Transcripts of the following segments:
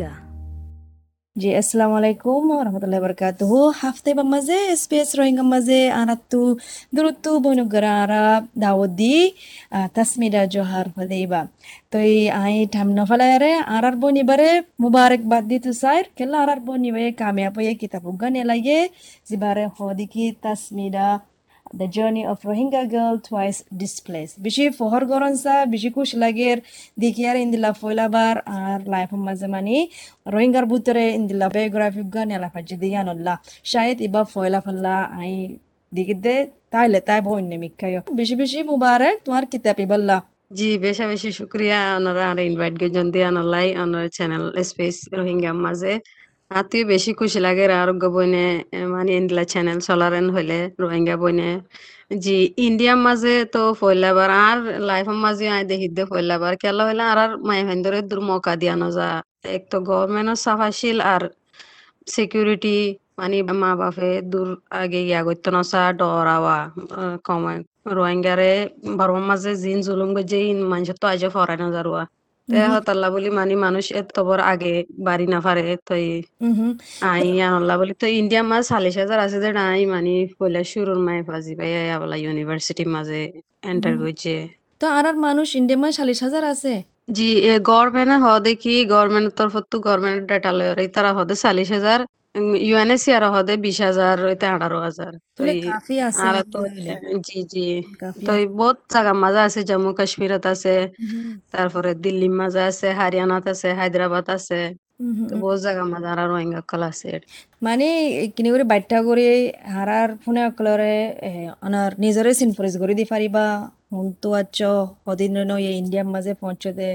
রোহিঙ্গা জি আসসালামু আলাইকুম রহমতুল্লাহ বরকাতুহ হাফতে বা মাঝে স্পেস রোহিঙ্গা মাঝে আনাত্তু দুরুত্তু বনুগরা আরা দাওদি তাসমিদা জোহার হদেইবা তো এই আই ঠাম নফালায়ারে আরার বনিবারে মুবারক বাদ দিতু সাইর কেলা আরার বনিবে কামিয়াব হয়ে কিতাব উগানে লাগে জিবারে the journey of Rohingya girl twice displace বেশি ফহর গরনসা বেশি খুশ লাগের দেখিয়ার ইন্দিলা ফয়লাবার আর লাইফ মাঝে মানি রোহিঙ্গার ভিতরে ইন্দিলা বায়োগ্রাফি গান এলা ফাজি দিয়ানুল্লাহ শায়দ ইবা ফয়লা ফাল্লা আই দিকে তাইলে তাই বন্য মিক্ষায় বেশি বেশি মুবারক তোমার কিতাব ইবাল্লা জি বেশা বেশি শুক্রিয়া ওনারা আর ইনভাইট গেজন দিয়ে আনালাই ওনার চ্যানেল স্পেস রোহিঙ্গা মাঝে আত্মীয় বেশি খুশি লাগে আরোগ্য বইনে মানে ইন্দিলা চ্যানেল চলারেন হইলে, রোহিঙ্গা বইনে। জি ইন্ডিয়ার মাঝে তো ফইলাবার আর লাইফের মাঝে আই দেখি দে ফইলাবার কেলা হইলে আর আর মাই ভেন্দরে দূর মৌকা দিয়ানো যা। এক তো গভর্নমেন্টও সাফাশীল, আর সিকিউরিটি মানে মা বাপে দূর আগে ইয়া করতো না সা ডরাওয়া। কমায়। রোহিঙ্গারে বারবার মাঝে জিন জুলুম গজে মানুষ তো আজ ফরাই না যারুয়া হতাল্লা বলি মানে মানুষ এত বড় আগে বাড়ি না পারে তো আই আনল্লা বলি। তো ইন্ডিয়া মাঝ সালিশ হাজার আছে যে নাই মানে পয়লা শুরুর মাই ফাজি ভাই আবলা ইউনিভার্সিটি মাঝে এন্টার করছে তো আর আর মানুষ ইন্ডিয়া মাঝে সালিশ হাজার আছে? জি গভর্নমেন্ট হ দেখি গভর্নমেন্ট তরফ তো গভর্নমেন্ট ডেটা লয় তারা হদে চাল্লিশ হাজার ইউএনএসিআর হদে বিশ হাজার হইতে আঠারো হাজার। তো জি জি। তো বহুত জায়গা মাজা আছে জম্মু কাশ্মীরত আছে তারপরে দিল্লি মাজা আছে হারিয়ানাত আছে হায়দ্রাবাদ আছে। বহুত জায়গা মাঝে আর রোহিঙ্গা কল আছে মানে কিনি করে বাইটা করে হারার ফোনে অকলরে অনার নিজরে সিনফরিজ করে দি পারিবা হুনতো আচ্ছ সদিন ইয়ে ইন্ডিয়ার মাঝে পৌঁছতে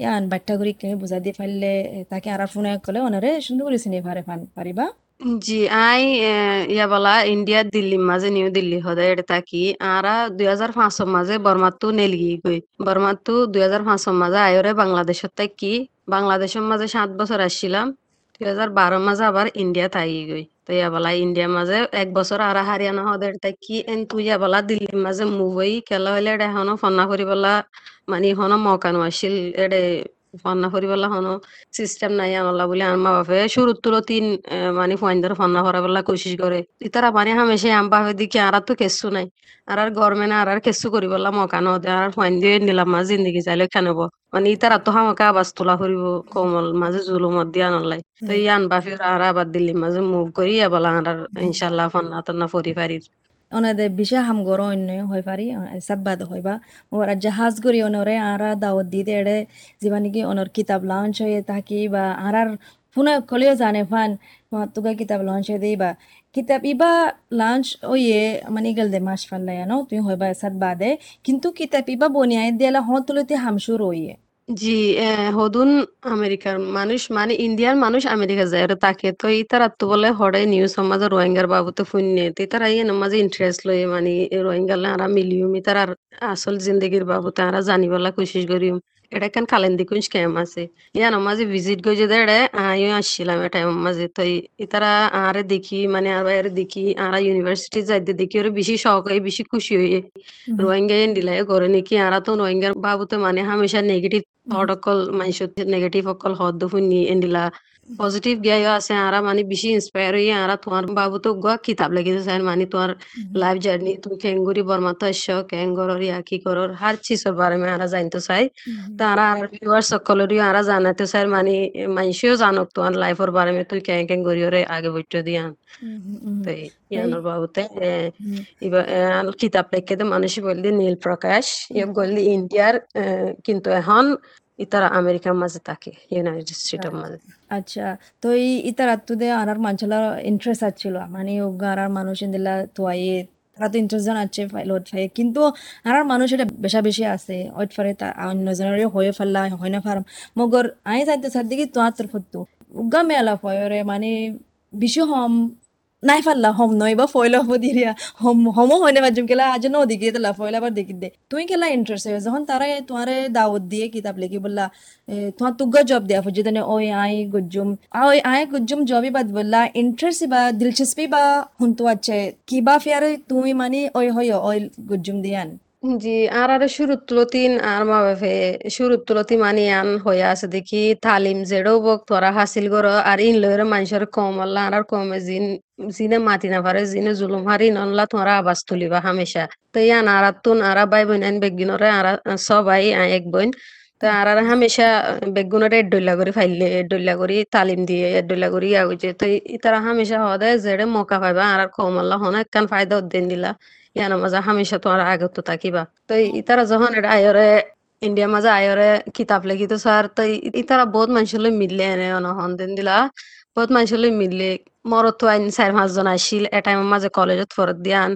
ইয়ান বাইটা করে কিনি বুঝা দি পারলে তাকে ফোনে অকলে অনারে সুন্দর করে চিনি পারে পারিবা জি আই ইয়া বলা ইন্ডিয়া দিল্লি মাঝে নিউ দিল্লি হদে এটা তাকি আরা দুই হাজার পাঁচশো মাঝে বর্মাতু নেলগি গই বর্মাতু দুই হাজার পাঁচশো মাঝে আয়রে বাংলাদেশত তাকি বাংলাদেশের মাঝে সাত বছর আসছিলাম, দুই হাজার বারো মাঝে আবার ইন্ডিয়া থাকি গই। তো ইয়াবলা ইন্ডিয়া মাঝে এক বছর আর হারিয়ানা হদের তাই কি এন তুই ইয়াবলা দিল্লির মাঝে মুভই খেলা হইলে এটা এখনও ফন্না করি বলা মানে এখনও মকানো আসছিল এডে ফন্না করিবেলা হনো সিস্টেম নাই আনলা বলে আমার মা বাপে শুরুর তুলো তিন মানে ফাইন্দার ফন্না করাবেলা কোশিশ করে। ইতারা মানে হামেশে আম বাপে দিকে আর তো কেসু নাই। আর আর গরমেন্ট আর আর কেসু করিবেলা মকানো আর ফাইন দিয়ে নিলাম মা জিন্দগি চাইলে খানব মানে ইতারা তো হামাকা আবাজ তোলা করিব, কোমল মাঝে জুলুমত দিয়া নলাই তো ইয়ান বাপে আর আবার দিল্লি মাঝে মুভ করি বলা আর ইনশাল্লাহ ফন্না তন্না ফরি পারির। ওনাদের বিশা হাম গর অন্য হই পারি সাব্বাদ হইবা ওরা জাহাজ গরি অনরে আরা দাওয়াত দিতে এড়ে যিবা নাকি অনর কিতাব লঞ্চ হয়ে থাকি বা আরার পুনে কলিও জানে ফান তুগা কিতাব লঞ্চ হয়ে দেই বা কিতাব ইবা লঞ্চ ওয়ে মানে গেল দে মাস ফাল্লাই ন তুই হইবা সাত বাদে কিন্তু কিতাব ইবা বনিয়াই দিয়ালা হত তুলতে হামসুর ওয়ে জি হদুন আমেরিকার মানুষ মানে ইন্ডিয়ার মানুষ আমেরিকা যায়। তাকে তো ই তারা তো বলে হরে, নিউ সমাজে রোহিঙ্গার বাবুতে ফুন্নে তো তারা ইয়ে মাঝে ইন্টারেস্ট লয়ে মানে রোহিঙ্গার আরা মিলিউম তার আসল জিন্দগির বাবুতে, আরা জানিবলা কোশিশ করিম। এটা কেন কালেন্দি কুঞ্জ স্ক্যাম আছে? ইয়ান মাঝে ভিজিট যে দেড়ে আমিও আসছিলাম এটা মাঝে। তো ইতারা আরে দেখি মানে আর দেখি আরা ইউনিভার্সিটি যাইতে দেখি ওরা বেশি শখ হয় বেশি খুশি হয়ে রোহিঙ্গা দিলাই করে নাকি আরা তো রোহিঙ্গার বাবুতে মানে হামেশা নেগেটিভ থট অকল মানুষের নেগেটিভ অকল হদ শুনি এন্ডিলা পজিটিভ গিয়া আছে আরা মানে বেশি ইন্সপায়ার হয়ে আরা তোমার বাবু তো গোয়া কিতাব লাগিতে চাই মানে তোমার লাইফ জার্নি তুমি কেঙ্গুরি বর্মাত আসছ কেঙ্গরর ইয়া কি করর হার চিজর বারে মে আরা জানতে চাই। তারা আর ভিউয়ার সকলেরই আরা জানাতে চাই মানে মানুষও জানক তোমার লাইফের বারে মে তুই কেং কেং গরিয়রে আগে বইটো দিয়া। তো ইয়ানোর বাবুতে এবার কিতাব লেখে মানুষ বললি নীল প্রকাশ ইয়ে বললি ইন্ডিয়ার কিন্তু এখন ইতারা আমেরিকার মাঝে থাকে ইউনাইটেড স্টেটের মাঝে আচ্ছা তো এই ইতার আত্মদে আনার মানুষলা ইন্টারেস্ট আছিল মানে আর মানুষ ইন্দিলা তো আইয়ে তারা তো ইন্টারেস্ট আছে লোট ফাই কিন্তু আর মানুষ এটা বেশা বেশি আছে ওট ফারে অন্য জনের হয়ে ফেললা হয় না ফার্ম। মগর আই চাইতে সার দিকে তো আত্মর ফত্তু উগা মেলা ফয়রে মানে বেশি হম নাই ফাল্লা হম নই বা ফয়লা হব দিরিয়া হম, হমও হয় না বাজুম কেলা আজ ন দিকে তেলা ফয়লা আবার দেখি দে। তুই কেলা ইন্টারেস্ট হয়ে, যখন তারা তোমারে দাওয়াত দিয়ে কিতাব লিখি বললা তোমার তুগ্গা জব দেয়া ফুজি তেনে ওই আই গুজ্জুম ওই আই গুজুম জবই বাদ বললা ইন্টারেস্ট বা দিলচস্পি বা হুনতো আছে, কিবা ফিয়ারে তুমি মানে ওই হয় ওই গুজুম দিয়ান। জি, আর আরে শুরুত আর মা বাপে শুরুত তুলতি মানি আন হইয়া আছে দেখি, তালিম জেডো বক তোরা হাসিল করো, আর ইন লইরে মানুষের কম, আল্লাহ আর কমে, জিন, জিনে মাতি না পারে, জিনে জুলুম হারি, নল্লা তোরা আবাজ তুলিবা হামেশা। তো ইয়ান আর তুন, আর বাই বোন আইন বেগিনরে আর সবাই এক বোন। তো আর আর হামেশা বেগুনরে এড্ডল্লা করে ফাইলে এড্ডল্লা করে, তালিম দিয়ে এড্ডল্লা করে হইছে তো ইতারা হামেশা হদে জেডে মৌকা পাইবা, আর কম, আল্লাহ হন একখান ফায়দা উদ্দিন দিলা। ইয়ানোর মাঝে হামেশা তোমার আগত থাকিবা তো ইতারা যখন এটা আয়রে ইন্ডিয়া মাঝে আয়রে কিতাব লেখি স্যার তো ইতারা বহুত মানুষের মিললে এনে অনহন দিন দিলা বহুত মানুষের মিললে মরত আইন চার পাঁচজন আসিল এ টাইমের মাঝে কলেজত ফরত দিয়ান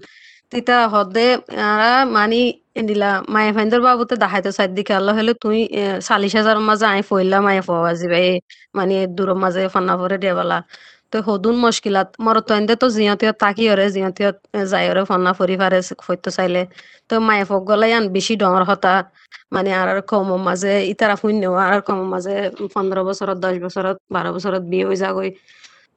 তিতা হদে মানি এন্ডিলা মায়ে ফাইন্দর বাবুতে দাহাইতো সাইড দিকে আল্লাহ হলে তুই চাল্লিশ হাজার মাঝে আই ফইলা মায়ে ফওয়া যাবে মানে দূর মাঝে ফান্না ফরে দেবালা তো হদুন মুশকিলাত মরত এন্দে তো জিয়তিয়ত তাকি ওরে জিয়তিয়ত যাই ওরে ফন্না ফরি ফারে ফইতো চাইলে। তো মায়ে ফক গলাই আন বেশি ডর হতা। মানে আর কম মাঝে ইতারা শূন্য আর কম মাঝে পনেরো বছৰত দশ বছৰত বারো বছৰত বিয়ে হয়ে যাগৈ।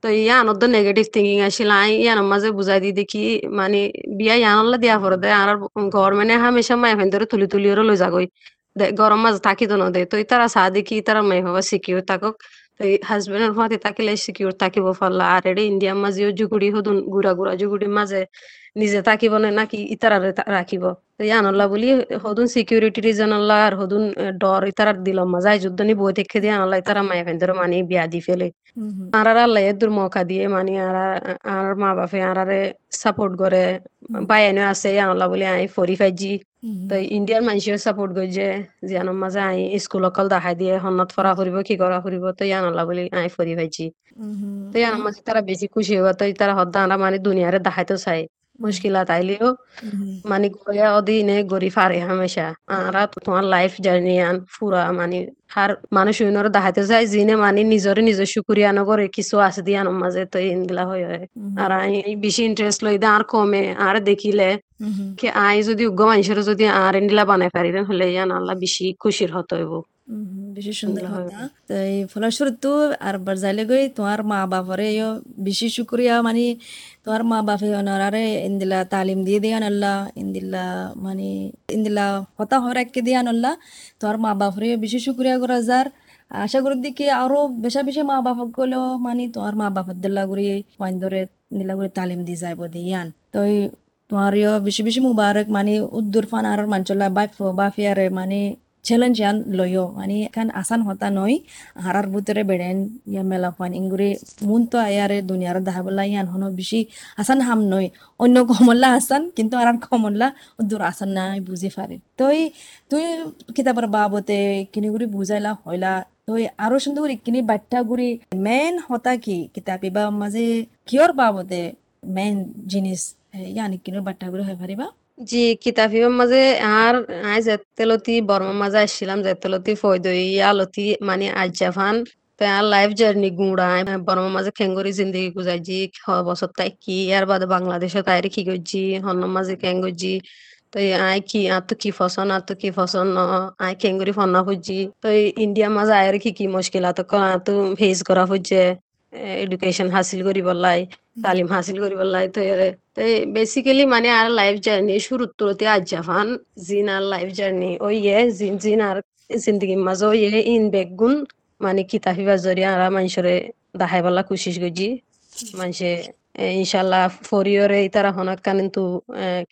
তো ইয়ানোর তো নেগেটিভ থিঙ্কিং আসছিল আই ইয়ানোর মাঝে বুঝাই দি দেখি মানে বিয়া ইয়ানল্লা দিয়া পরে দে আর ঘর মানে হামেশা মায়ে ফেন তুলি তুলি ওরে লই যাগৈ। গরম মাঝে থাকি তো নদে, তো ইতারা চা দেখি ইতারা মায়ে ভাবা সিকিউর থাকক। হাজবেন্ডের ফাঁতে থাকিলে সিকিউর থাকিব ফাল্লা আর এডে ইন্ডিয়ার মাঝেও জুগুড়ি, হদুন, গুড়া গুড়া জুগুড়ির মাঝে নিজে থাকিব নে নাকি ইতারারে রাখিব ইয়ানল্লা বলি হদুন সিকিউরিটি রিজন আল্লাহ আর হদুন ডর ইতারার দিলম মাঝাই যুদ্ধ নি বই থেকে দিয়ে আনল্লাহ ইতারা মায়ে ফেন্দর মানে বিয়া দি ফেলে। আর আল্লাহ এদুর মৌকা দিয়ে মানে আর আর মা বাপে আরারে সাপোর্ট করে বাইনে আছে আনল্লাহ বলি আই ফরি ফাইজি তো ইন্ডিয়ার মানুষেও সাপোর্ট করছে যে আনার মাঝে আই স্কুল অকল দেখাই দিয়ে হন্নত ফরা ফুরিব কি করা ফুরিব তো ইয়ান আল্লাহ বলি আই ফরি পাইছি তো ইয়ার মাঝে তারা বেশি খুশি হওয়া তো তারা হদ্দা আমরা মানে দুনিয়ারে দেখাইতে চাই মুশকিলাত আইলেও মানে গয়া অধীনে গরি ফারে হামেশা। আরা তোমার লাইফ জার্নি আন ফুরা মানে আর মানুষ উইনর দেখাইতে চাই যিনে মানে নিজরে নিজের সুকুরিয়া নগরে কিছু আছে দিয়ে আনার মাঝে তো ইনগুলা হয়ে। আর বেশি ইন্টারেস্ট লই আর কমে আর দেখিলে কে আই যদি উগ্র মানুষের যদি আর এন্ডিলা বানাই পারিলেন হলে ইয়ান আল্লাহ বেশি খুশির হতো হইব। বেশি সুন্দর কথা তো এই ফলস্বরূপ আর বাজাইলে গই তোমার মা বাপরে বেশি শুক্রিয়া। মানে তোমার মা বাপে অনারে ইন্দিলা তালিম দিয়ে দিয়ে আনল্লা ইন্দিলা মানে ইন্দিলা হতা হরাক্কে দিয়ে আনল্লা তোমার মা বাপরে বেশি শুক্রিয়া করা যার। আশা করি দিকে আরও বেশা বেশি মা বাপক গেলেও মানে তোমার মা বাপর দিল্লা করে ওয়াইন ধরে দিল্লা করে তালিম দিয়ে যাইব দিয়ান। তো তোমার বেশি বেশি মুবারক মানে উদ্দুর ফান আর মানচলা বাপ বাফিয়ারে মানে চ্যালেঞ্জ ইয়ান লয়ও মানে এখান আসান হতা নয় হারার ভিতরে বেড়েন ইয়া মেলা ফান ইংগুরি মুন তো আয়ারে দুনিয়ার দাহাবলা ইয়ান হনো বেশি আসান হাম নয় অন্য কমল্লা আসান কিন্তু আর কমল্লা দূর আসান নাই বুঝি পারে তই তুই কিতাবের বাবতে কিনি করে বুঝাইলা হইলা তই আরও সুন্দর কিনি বাট্টা গুড়ি মেন হতা কি কিতাবি বা মাঝে কিয়র বাবতে মেন জিনিস ইয়ানি কিনোর বাট্টা গুড়ি হয়ে পারিবা জি কিতাফিবার মাঝে আর আই জেতেলতি বর্মার মাঝে আসছিলাম জেতেলতি ফয়দই আলতি মানে আজ জাফান আর লাইফ জার্নি গুড়া বর্মার মাঝে খেঙ্গরি জিন্দগি গুজাইজি বছর তাই কি আর বাদে বাংলাদেশে তাইরে কি করছি হন্ন মাঝে কেঙ্গজি তো আই কি আর তো কি ফসন আর তো কি ফসন আই কেঙ্গরি ফন্না খুঁজছি তো ইন্ডিয়া মাঝে আয়ের কি কি মুশকিল আত তো ফেস করা খুঁজছে এডুকেশন হাসিল করি বললাই তালিম হাসিল করি বললাই তো তো বেসিক্যালি মানে আর লাইফ জার্নি শুরু তুলতে আজ জাফান জিন আর লাইফ জার্নি ওই ইয়ে জিন জিন আর জিন্দগি মাঝে ওই ইন বেগুন মানে কিতাবিবার জরিয়া আর মানুষরে দেখাই বলা কোশিস করছি মানুষে ইনশাল্লাহ ফরিয়রে তারা হনক কিন্তু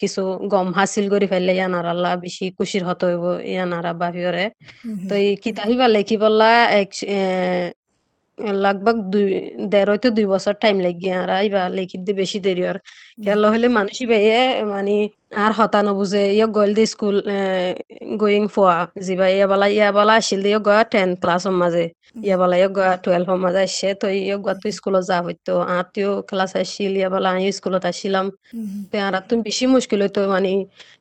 কিছু গম হাসিল করে ফেললে ইয়ানার আল্লাহ বেশি খুশির হতো হইব ইয়ানারা বাহিরে তো এই কিতাবিবা লেখি বললা এক লাগভাগ দুই দেড় হইতে দুই বছর টাইম লাগি আর আইবা লেখিত দি বেশি দেরি আর। খেয়াল হলে মানুষই বেয়ে মানে আর হতা নবুঝে ইয়ে গল দি স্কুল গোয়িং ফোয়া যিবা ইয়া বালা ইয়া বালা আসিল দিয়ে গয়া টেন ক্লাসের মাঝে ইয়া বালা ইয়া গয়া টুয়েলভের মাঝে আসছে তো ইয়ে গয়া তো স্কুলত যা হইতো আর তুইও ক্লাস আসছিল ইয়া বালা আমি স্কুলত আসছিলাম আর তুমি বেশি মুশকিল হইতো মানে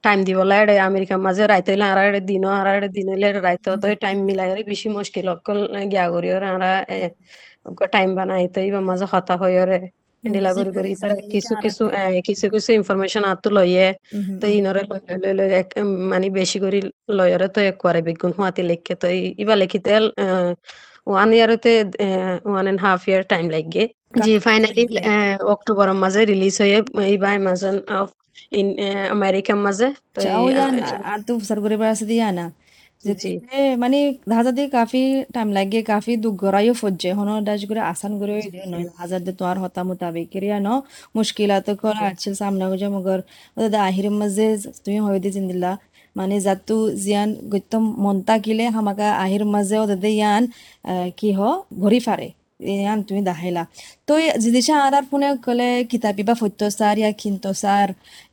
টাইম দিব লাগে আমেরিকার মাঝে রাইতে হইলে আর দিন আর দিন হইলে রাইতে তো টাইম মিলাই বেশি মুশকিল অকল গিয়া করি আর টাইম বানাই তো ইবা মাঝে হতা হয়ে রে কিছু কিছু কিছু কিছু ইনফরমেশন আতো লইয়ে তো ইনরে লই লই মানে বেশি করে লয়রে তো এক করে বিগুণ হুয়াতি লেখকে তো ইবা লেখিতে one ইয়ারতে one and half year time লাগে জি ফাইনালি অক্টোবরের মাঝে রিলিজ হয়ে এইবা অ্যামাজন ইন আমেরিকার মাঝে ইয়ান আর তো সার করে বেড়াছে দিয়া না মানে হাজার দিয়ে কাফি টাইম লাগে কাফি দুঃখ গড়াইও ফজ্জে। হন ডাজ করে আসান করে হাজার দিয়ে তোমার হতা মোতাবেক ক্রিয়া ন মুশকিলাত করা আছে সামনে মগর আহির মাঝে তুমি হয়ে দি জিন্দিল্লা। মানে জাতু জিয়ান গত্যম মন কিলে হামাকা আহির মাঝে ওদের ইয়ান কি হ ঘড়ি ফারে ইয়ান তুমি দাহাইলা। তো জিনিসা আর আর ফোনে কলে কিতাবি বা ফত্য সার ইয়া খিন্ত সার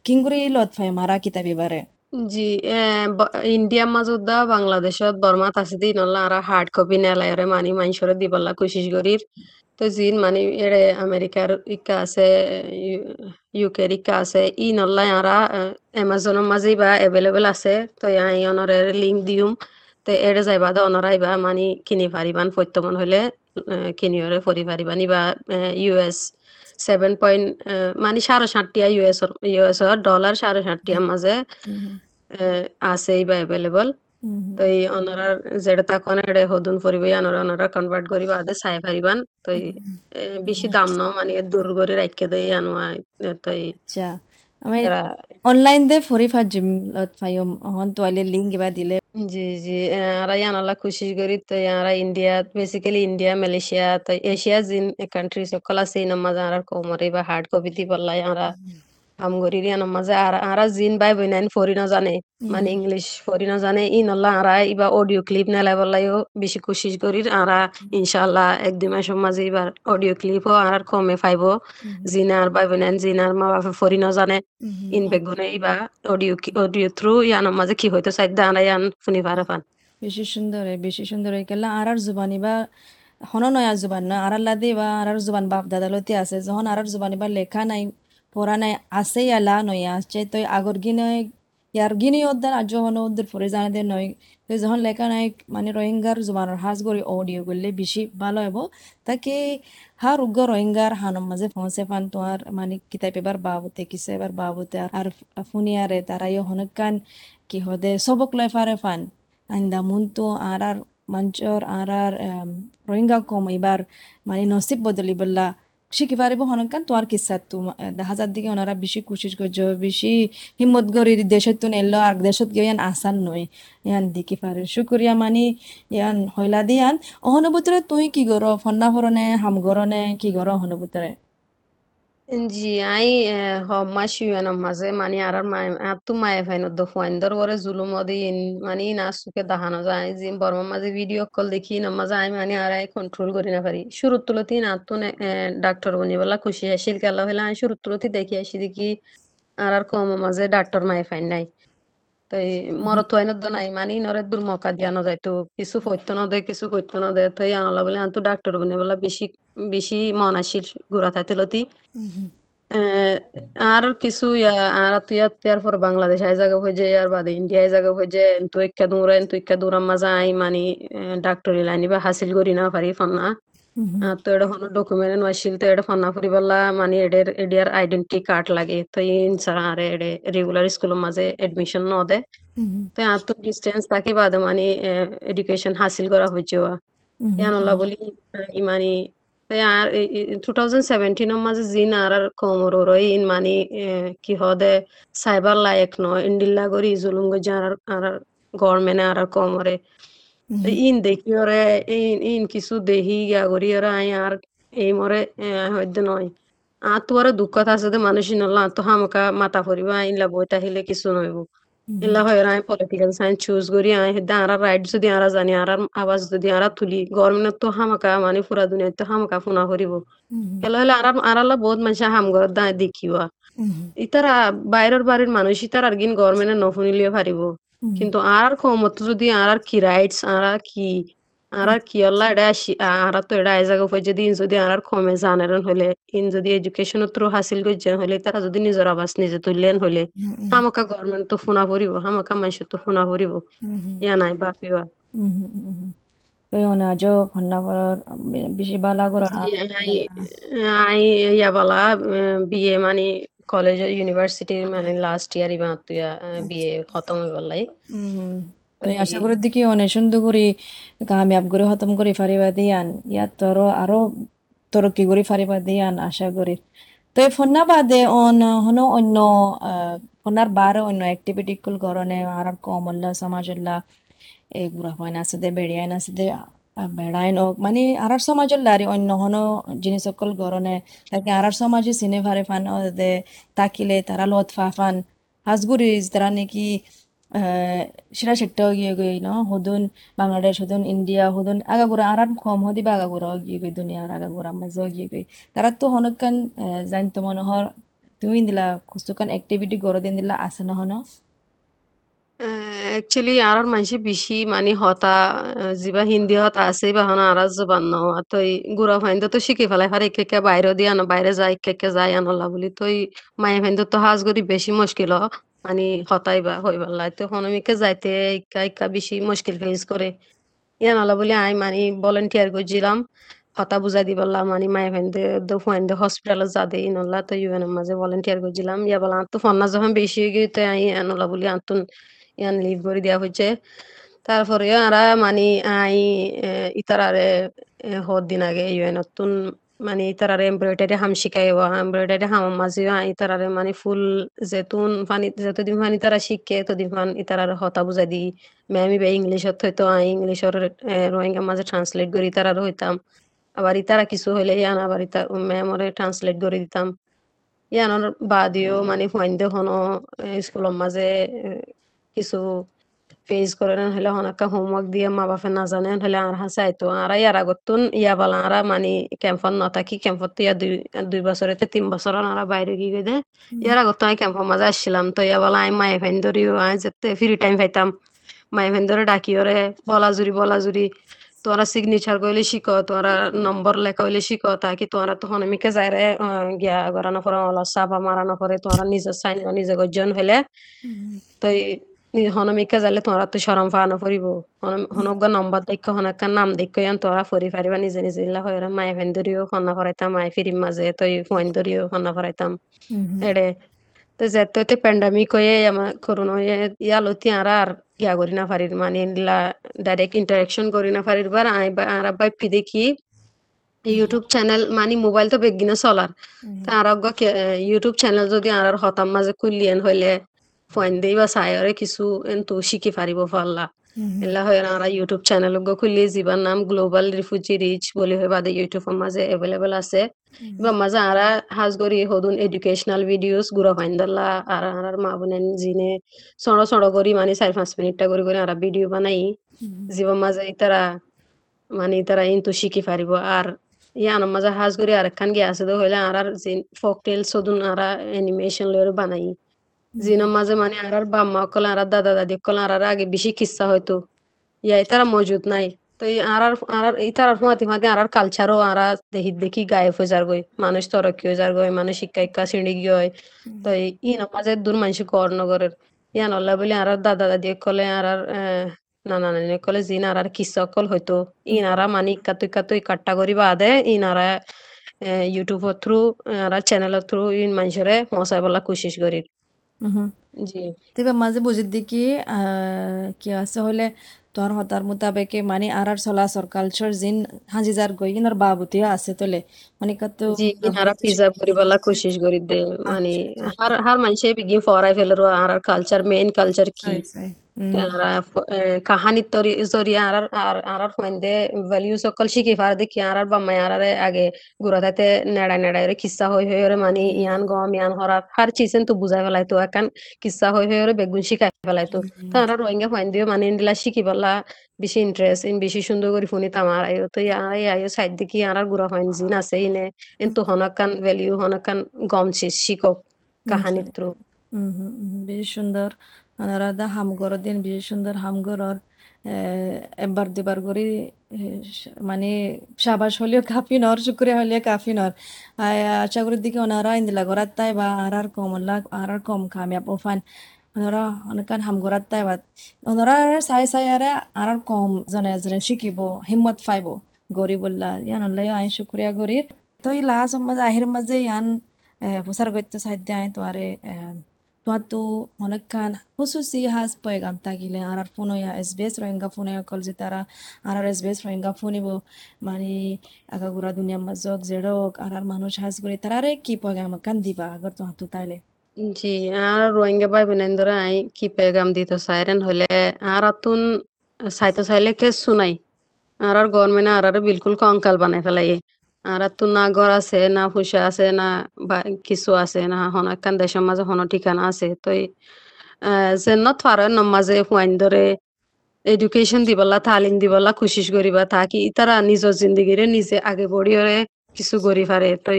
কিংগুরি লত ফাই মারা কিতাবি বারে জি ইন্ডিয়া মাজুদা বাংলাদেশত বর্মাত আছে দি নল্লা আর হার্ড কপি নেলায়রে মানি মাইনসরে দিবল্লা কোশিশ করির তো জিন মানি এড়ে আমেরিকার ইকা আছে ইউকের ইকা আছে ই নল্লা আরা এমাজনের মাঝে বা এভেলেবল আছে তো আই অনরে লিঙ্ক দিউম তো এড়ে যাইবা দে অনরাইবা মানি কিনি পারিবান প্রত্যমন হইলে কিনিয়রে ফরি পারিবানি বা ইউএস সেভেন পয়েন্ট মানে সাড়ে ষাটটিয়া ইউএস ইউএস ডলার সাড়ে ষাটটিয়ার মাঝে আছে বা এভেলেবল তো এই অনরার যেটা তখন এড়ে হদুন ফুরিব অনরা অনরা কনভার্ট করিব আদে চাই পারিবান তো বেশি দাম ন মানে দূর করে রাখকে দেই আনোয়া তো আচ্ছা। আমি অনলাইন দে ফরি ফাজিম লত ফাইম হন তোয়ালে লিঙ্ক বা দিলে। জি জি আরা ইয়ানালা কোশিশ করি তো ইয়ারা ইন্ডিয়া বেসিক্যালি ইন্ডিয়া মালয়েশিয়া তো এশিয়া জিন কান্ট্রি সকল আছে নামাজ আর কোমরে বা হার্ড কপি দি পাল্লা ইয়ারা আমগরির ইয়ান মাঝে আর আরা জিন বাই বইনাইন ফরি না জানে মানে ইংলিশ ফরি না জানে ই নল্লা আরা ইবা অডিও ক্লিপ নেলা বললাইও বেশি কোশিশ করি আরা ইনশাআল্লাহ এক দুই মাসের মাঝে এবার অডিও ক্লিপও আর কমে পাইব জিন আর বাই বইনাইন জিন আর মা বাপে ফরি না জানে ইন বেগুনে ইবা অডিও অডিও থ্রু ইয়ান মাঝে কি হইতো সাইড আরা ইয়ান শুনি পারে পান বেশি সুন্দর বেশি সুন্দর কেলা আর আর জুবানি বা হন নয়া জুবান না আর লাদে বা আর জুবান বাপ দাদালতি আছে যখন আর জুবানি বা লেখা নাই নাই আছে ইয়ালা নয়া আসছে তো আগর গিনে ইয়ার গিনি ওদের আজ যখন ওদের পরে জানে দে নয় তো যখন লেখা নাই মানে রোহিঙ্গার জুবানোর হাজ করে অডিও করলে বেশি ভালো হব। তাকে হার উগ্র রোহিঙ্গার হানম মাঝে পৌঁছে পান তোমার মানে কিতাব এবার বাবুতে কিসে এবার বাবুতে আর ফুনিয়ারে তারাইও হনকান কি হদে সবক লয় ফারে ফান। আইন্দা মুন্তু আর আর মঞ্চর আর আর রোহিঙ্গা কম এবার মানে নসিব বদলি বললা শিখি পারিব হনকান তোমার কিসা তু দেখা যার দিকে ওনারা বেশি কোশিশ করছে বেশি হিম্মত গরি দেশত তুন এলো আর দেশত গিয়ে ইয়ান আসান নয় ইয়ান দিকে পারে শুকুরিয়া মানি ইয়ান হইলা দিয়ান অহনুভূতরে তুই কি গর ফন্না ফরনে হাম গরনে কি গর অহনুভূতরে জি আই হম্মা শিওয়ানাম মাঝে মানে আর মায় তো মায়ে ফাইনত দো ফুয়াইন্দর ওরে জুলুম ওদি মানে না সুকে দাহানো যায় জি বর্মা মাঝে ভিডিও কল দেখি না মাঝে আই মানে আর আই কন্ট্রোল করি না পারি শুরু তুলতি না তো ডাক্তার বনি বলা খুশি আসিল কেলা হইলা আই শুরু তুলতি দেখি আসি দেখি আর আর কম মাঝে ডাক্তার মায়ে ফাইন নাই তো মরত ওয়াইনত দো নাই মানে নরে দূর মকা দিয়ানো যায় তো। কিছু ফৈত্য ন দে কিছু ফৈত্য ন দে তো আনলা বলে আন্তু ডাক্তার বনি বলা বেশি বেশি মন আসিল থাইতে লতি আর কিছু আর তুই ইয়ার পর বাংলাদেশ আই জায়গা হয়ে যায় আর বাদে ইন্ডিয়া আই জায়গা হয়ে যায় তুই একটা দূর তুই একটা দূর মাজা আই মানে ডাক্তারি লাইনি বা হাসিল করি না পারি ফান্না তো এটা ডকুমেন্ট নয়ছিল তো এটা ফান্না ফুরি বললা মানে এডের এডিয়ার আইডেন্টি কার্ড লাগে। তো ইনসার আর এডে রেগুলার স্কুলের মাঝে এডমিশন ন দে তো আর তো ডিস্টেন্স থাকি বাদে মানে এডুকেশন হাসিল করা হয়েছে ইয়ানল্লা বলি মানে আর টু থাউজেন্ড সেভেন্টিনের মাঝে জিন আর আর কমর ইন মানে কি হদে সাইবার লায়ক ন ইন্ডিল্লা গরি জুলুম গো যার আর গভর্নমেন্ট আর আর কমরে ইন কিছু দেহি গা গরি ওরা আই আর এই মরে হইতে নয় আর তো ওরা দুঃখ আছে যে মানুষ নল্লা তো হামকা মাথা ফুরিব আইনলা বইতা হিলে কিছু নইব ইল্লা হয় আই পলিটিক্যাল সায়েন্স চুজ করি আই হেদা আর রাইট যদি আরা জানি আর আওয়াজ যদি আরা তুলি গভর্নমেন্ট তো হামাকা মানে পুরা দুনিয়া তো হামাকা ফুনা করিব এলা হলে আর আরালা বহুত মানুষ হাম ঘর দা দেখিবা ইতারা বাইরের বাড়ির মানুষ ইতার আর গিন গভর্নমেন্টে নফুনিলিয়ে পারিব কিন্তু আর কমত যদি আর কি রাইটস আর কি আর কি আল্লাহ এটা আর তো এটা এই জায়গা যদি যদি আর কমে জানেন হলে ইন যদি এডুকেশন থ্রু হাসিল করছেন হলে তারা যদি নিজের আবাস নিজে তুললেন হলে হামাকা গভর্নমেন্ট তো ফোনা করিব হামাকা মানুষ তো ফোনা করিব ইয়া নাই বাপিবা না আজও ফন্না করার বেশি বালা করার আই ইয়া বালা বিয়ে মানে কলেজ ইউনিভার্সিটি মানে লাস্ট ইয়ার ইবা তুইয়া বিয়ে খতম বললাই আশা করি দেখি অনেক সুন্দর করে কামিয়াব করে খতম করে ফারিবা দিয়ান। ইয়াত তোর আরও তরক্কি করে ফারিবা দিয়ান, আশা করি। তো ফন্না বাদে অন, হনো অন্য ফন্নার বারে অন্য অ্যাক্টিভিটি কুল করনে আর কমল্লা, সমাজল্লা এগুলা হয় না আছে দে বেড়িয়াই না আছে দে বেড়াইন ওক মানে আরার সমাজের লারি অন্য হনো জিনিস সকল গরনে তাকে আরার সমাজে সিনে ভারে ফান দে, তাকিলে তারা লত ফাফান হাজগুড়ি তারা নাকি সেটা সেটাও গিয়ে গই ন হুদুন বাংলাদেশ হুদুন ইন্ডিয়া হুদুন আগাগুড়া আরার কম হদি বা আগাগুড়া গিয়ে গই দুনিয়ার আগাগুড়া মাঝে গিয়ে গই তারা তো হনকান জানতো মনোহর তুমি দিলা কুস্তুকান অ্যাক্টিভিটি গড় দিন দিলা, আছে না? হনো একচুয়ালি আর মানুষে বেশি মানে হতা যিবা হিন্দি হতা আছে, বা হন আর জবান ন তো গুড়া ফাইন্দ তো শিখে ফেলাই ফারে একে বাইরে দিয়ে আনো বাইরে যায় একে যায় আনলা বলি তো মায়ে ফাইন্দ তো হাজ করি বেশি মুশকিল মানে হতাই বা হই পাল্লাই তো হনমিকে যাইতে ইকা ইকা বেশি মুশকিল ফেস করে ইয়ান আলা বলি আই মানে ভলেন্টিয়ার করছিলাম হতা বুঝাই দি বললাম মানে মায়ে ফাইন্দে দো ফাইন্দে হসপিটালে যা দে ইনল্লা তো ইউএনের মাঝে ভলেন্টিয়ার করছিলাম ইয়া বলা তো ফন্না যখন বেশি হয়ে গিয়ে তো আই আনলা বলি আন্তন ইয়ান লিভ করে দেওয়া হয়েছে তারপরে আরা মানে আই ইতারারে হদ দিন আগে ইউএন নতুন মানে ইতারারে এমব্রয়ডারি হাম শিখাই এমব্রয়ডারি হাম মাঝে ইতারারে মানে ফুল যেতুন পানি যতদিন পানি তারা শিখে ততদিন পান ইতারার হতা বুঝাই দি ম্যামি বে ইংলিশত হয়তো আই ইংলিশর রোহিঙ্গা মাঝে ট্রান্সলেট করি ইতারার হইতাম। আবার ইতারা কিছু হইলে ইয়ান আবার ইতা, ম্যামরে ট্রান্সলেট করে দিতাম। ইয়ানোর বাদিও মানে ফাইন্দে হনো স্কুলের মাঝে কিছু ফেস করে হলে অনেকটা হোমওয়ার্ক দিয়ে মা বাপে না জানে হলে আর হাসে আইতো। আর ইয়ার আগতুন ইয়া বলা আর মানে ক্যাম্পত নথাকি ক্যাম্পত ইয়া দুই দুই বছরেতে তিন বছর আর বাইরে গিয়ে দে ইয়ার আগত আমি ক্যাম্পর মাঝে আসছিলাম তো ইয়া বলা আমি মায়ে ফেন ধরিও আমি যেতে ফ্রি টাইম পাইতাম। মায়ে ফেন ধরে ডাকি ওরে বলাজুরি বলাজুরি তোরা সিগনেচার কইলে শিখ তোরা নম্বর লেখা হইলে শিখ তাকি তোরা তো হনমিকে যাইরে গিয়া গড়ানো পরে অলস চাপা মারানো পরে তোরা নিজে সাইন নিজে গজন হইলে তো হনমিকা যালে তোরা তো সরম ফানো ফুরিব হনক নম্বর দেখো হনকার নাম দেখো ইয়ান তোরা ফুরি ফারিবা নিজে নিজে ইলা হয় মায়ে ফেন ধরিও ফন্না ফরাইতাম মায়ে ফিরিম মাঝে তই ফোন ধরিও ফন্না ফরাইতাম এড়ে তো যেতে তো প্যান্ডামিক হয়ে আমার করোনা ইয়ালতি আর আর ইয়া করি না পারির মানে ইলা ডাইরেক্ট ইন্টারাকশন করি না পারির বার আই আর বাই পি দেখি ইউটিউব চ্যানেল মানে মোবাইল তো বেগিনা চলার আর ইউটিউব চ্যানেল যদি আর হতাম মাঝে খুলিয়েন হইলে ফোন দেই বা চাইরে কিছু এন্তু শিখি পারিব পারলা এলা হয় আর ইউটিউব চ্যানেল খুলি যিবার নাম গ্লোবাল রিফিউজি রিচ বলি হয় বাদে ইউটিউবের মাঝে এভেলেবল আছে বা মাঝে আর হাজ করি হদুন এডুকেশনাল ভিডিওস গুড়া ফাইন্দাল্লা আর আর মা বোনেন জিনে সড় সড় করি মানে চার পাঁচ মিনিটটা করে করে আর ভিডিও বানাই জীবন মাঝে তারা মানে তারা ইন্তু শিখি পারিব আর ইয়ানোর মাঝে হাজ করি আর একখান গিয়ে আছে তো হইলে আর আর ফক টেল সদুন আর অ্যানিমেশন লয়ের বানাই জিনের মাঝে মানে আর আর বাম্মা কল আর দাদা দাদি কল আর আগে বেশি কিস্সা হয়তো। ইয়া তারা মজুদ নাই। তো আর আর ইতার ফাঁতি ফাঁতি আর কালচারও আর দেখি দেখি গায়েব হয়ে যার গই, মানুষ তরক্কি হয়ে যার গই, মানুষ শিক্ষা ইক্কা শ্রেণি গিয়ে তো ই মাঝে দূর মানুষ কর নগরের। ইয়ান আল্লাহ বলে আর দাদা দাদি কলে আর আর নানা নানি কলে জিন আর আর কিস্সা কল হয়তো ইনারা মানে ইক্কা তুই তুই কাট্টা করি বাদে ইনারা ইউটিউবের থ্রু আর চ্যানেলের থ্রু ইন মানুষেরে মশাই বলা কোশিশ করি জি। তবে মাঝে বুঝি দেখি কি আছে হলে তোর হতার মোতাবেকে মানে আর আর চলাচল কালচার জিন হাজি যার গই ইনার বাবুতিয়া আছে তোলে। মানে কত জি ইনারা পিজা করিবালা কোশিশ করি দে মানে হার হার মানুষে বিগিন ফরাই ফেলের আর আর কালচার মেইন কালচার কি? কাহানির জরিয়া আর আর আর ফাইন্দে ভ্যালিউ সকল শিখি ফার দেখি আর আর বাম্মাই আর আগে গুড়া থাইতে নেড়াই রে কিস্সা হই হই রে মানে ইয়ান গম ইয়ান হরা হার চিজেন তো বুঝাই ফেলাই তো একান কিস্সা হই হই রে বেগুন শিখাই ফেলাই তো তারা রোহিঙ্গা ফাইন্দে মানে ইন্দিলা শিখি বলা বেশি ইন্টারেস্ট ইন বেশি সুন্দর করে ফুনি তামার আয়ো তো আই আয়ো সাইড দেখি আর আর গুড়া ফাইন জিন আছে ইনে কিন্তু হনকান ভ্যালিউ হনকান গম শিকক কাহানির থ্রু বেশ সুন্দর আনারাদা হামগর দিন বেশ সুন্দর হামগরর একবার দুবার করে মানে সাবাস হলেও কাফি নর শুক্রিয়া হলেও কাফি নর আশা করি দিকে ওনারা ইন্দিলা গরাত তাই বা আর আর কম আর আর কম কামিয়াব ওফান। ওনারা অনেকান হামগরাত তাই বা, ওনারা চাই চাই আরে আর আর কম জনে জনে শিকিব, হিম্মত পাইব। গরি বললা, ইয়ান হলে আই শুক্রিয়া গরির তো এই লাস্ট মাঝে আহির মাঝে ইয়ান প্রচার করতে সাহায্য আই তো আরে tuatu honekkan hususi has poegam tagile arar funoya SBS rohingya funoya kol jitara arar SBS rohingya funibo mani agagura dunia mazok zerok arar manush has guri tarare ki poegam kan diba agar tuatu taile জি আর রোহিঙ্গা ভাই বোনেরা I কি পেগাম দিত siren হলে আর আতুন সাইতো চাইলে কেসু নাই আর আর government আর আর বিলকুল কঙ্কাল বানাই ফেলাই আর তো না ঘর আছে, না পয়সা আছে, না বা কিছু আছে, না হন একখান দেশের মাঝে হন ঠিকানা আছে। তো যেনত থাৰ মাঝে হুয়াইন ধরে এডুকেশন দিবলা, তালিম দিবলা কোচিছ করিবা তাকি তারা নিজৰ জিন্দগিরে নিজে আগে বড়িয়রে কিছু করি পারে। তো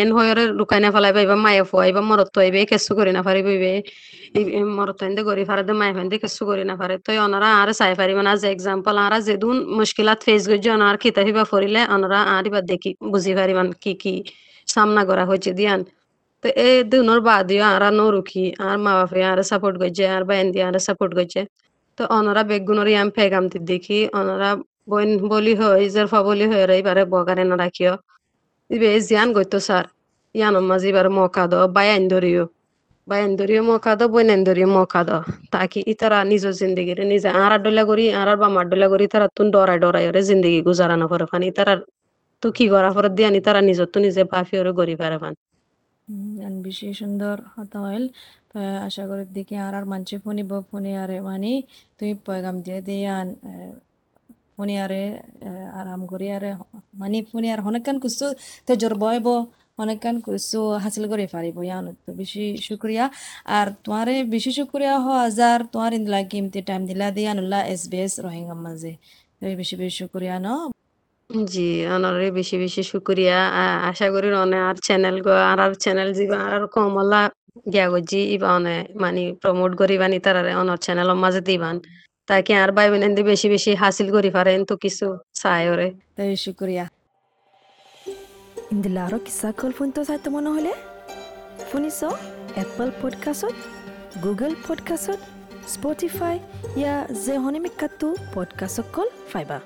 এন হয়রে লুকাই না ফেলাই পাইবা মায়ে ফুয়াইবা মরত আইবে কেসু করি না পারি বইবে মরত এন্দে করি পারে দে মায়ে ফেন্দে কেসু করি না পারে তো অনারা আর চাই পারিব না যে এক্সাম্পল আর যেদুন মুশকিলাত ফেস করছে অনার খিতা হিবা ফরিলে অনারা আর এবার দেখি বুঝি পারিবান কি কি সামনা করা হয়েছে দিয়ান। তো এই দুনোর বাদিও আর নো রুখি আর মা বাপে আর সাপোর্ট করছে আর বাইন দিয়ে আর সাপোর্ট করছে তো অনরা বেগুনের ইয়াম পেগামতি দেখি অনরা বইন বলি হয় জেরফা বলি হয় এবারে বগারে না রাখিও ইয়ানোর মাঝে এবার মকা দ বায়ান ধরিও বায়ান ধরিও মকা দ বইনান ধরিও মকা দ তাকি ইতারা নিজ জিন্দগির নিজে আর ডলা করি আর বামার ডলা করি তারা তুন ডরাই ডরাই ওরে জিন্দগি গুজারানো করে ফানি তারা তো কি করা ফরত দিয়ানি তারা নিজর তো নিজে বাফি ওরে গড়ি পারে ফান and বেশি সুন্দর হতা হইল আশা করি দেখি আর আর মানছে ফোনিব ফোনে আরে মানে তুই পয়গাম দিয়ে দিয়ে আন ফোনে আরে আরাম করি আরে মানে ফোনে আর হনেকান কুসু তে জোর বয়ব অনেকখান কুসু হাসিল করে পারিব, ইয়ান তো বেশি শুক্রিয়া। আর তোমারে বেশি শুক্রিয়া হ হাজার তোমার ইন্দলা কিমতি টাইম দিলা দিয়ে আনুল্লাহ এস বি এস রোহিঙ্গা মাঝে। বেশি বেশি শুক্রিয়া, ন? জি, অনরে বেশি বেশি শুক্রিয়া। আশা করি অনে আর চ্যানেল গো, আর আর চ্যানেল যিবা আর কমলা গিয়া গজি, ইবা অনে মানে প্রমোট করিবানি তারারে, অনর চ্যানেল মাঝে দিবান। তাকে আর ভাই বোন বেশি বেশি হাসিল করি পারেন তো কিছু চাই ওরে তাই শুক্রিয়া। ইন্দিলারো কিসা কল ফোন তো চাইতো মনে হলে? শুনিছ? এপল পডকাষ্টত গুগল পডকাষ্টত স্পটিফাই ইয়া যে হনিমিকাটো পডকাষ্টত কল ফাইবা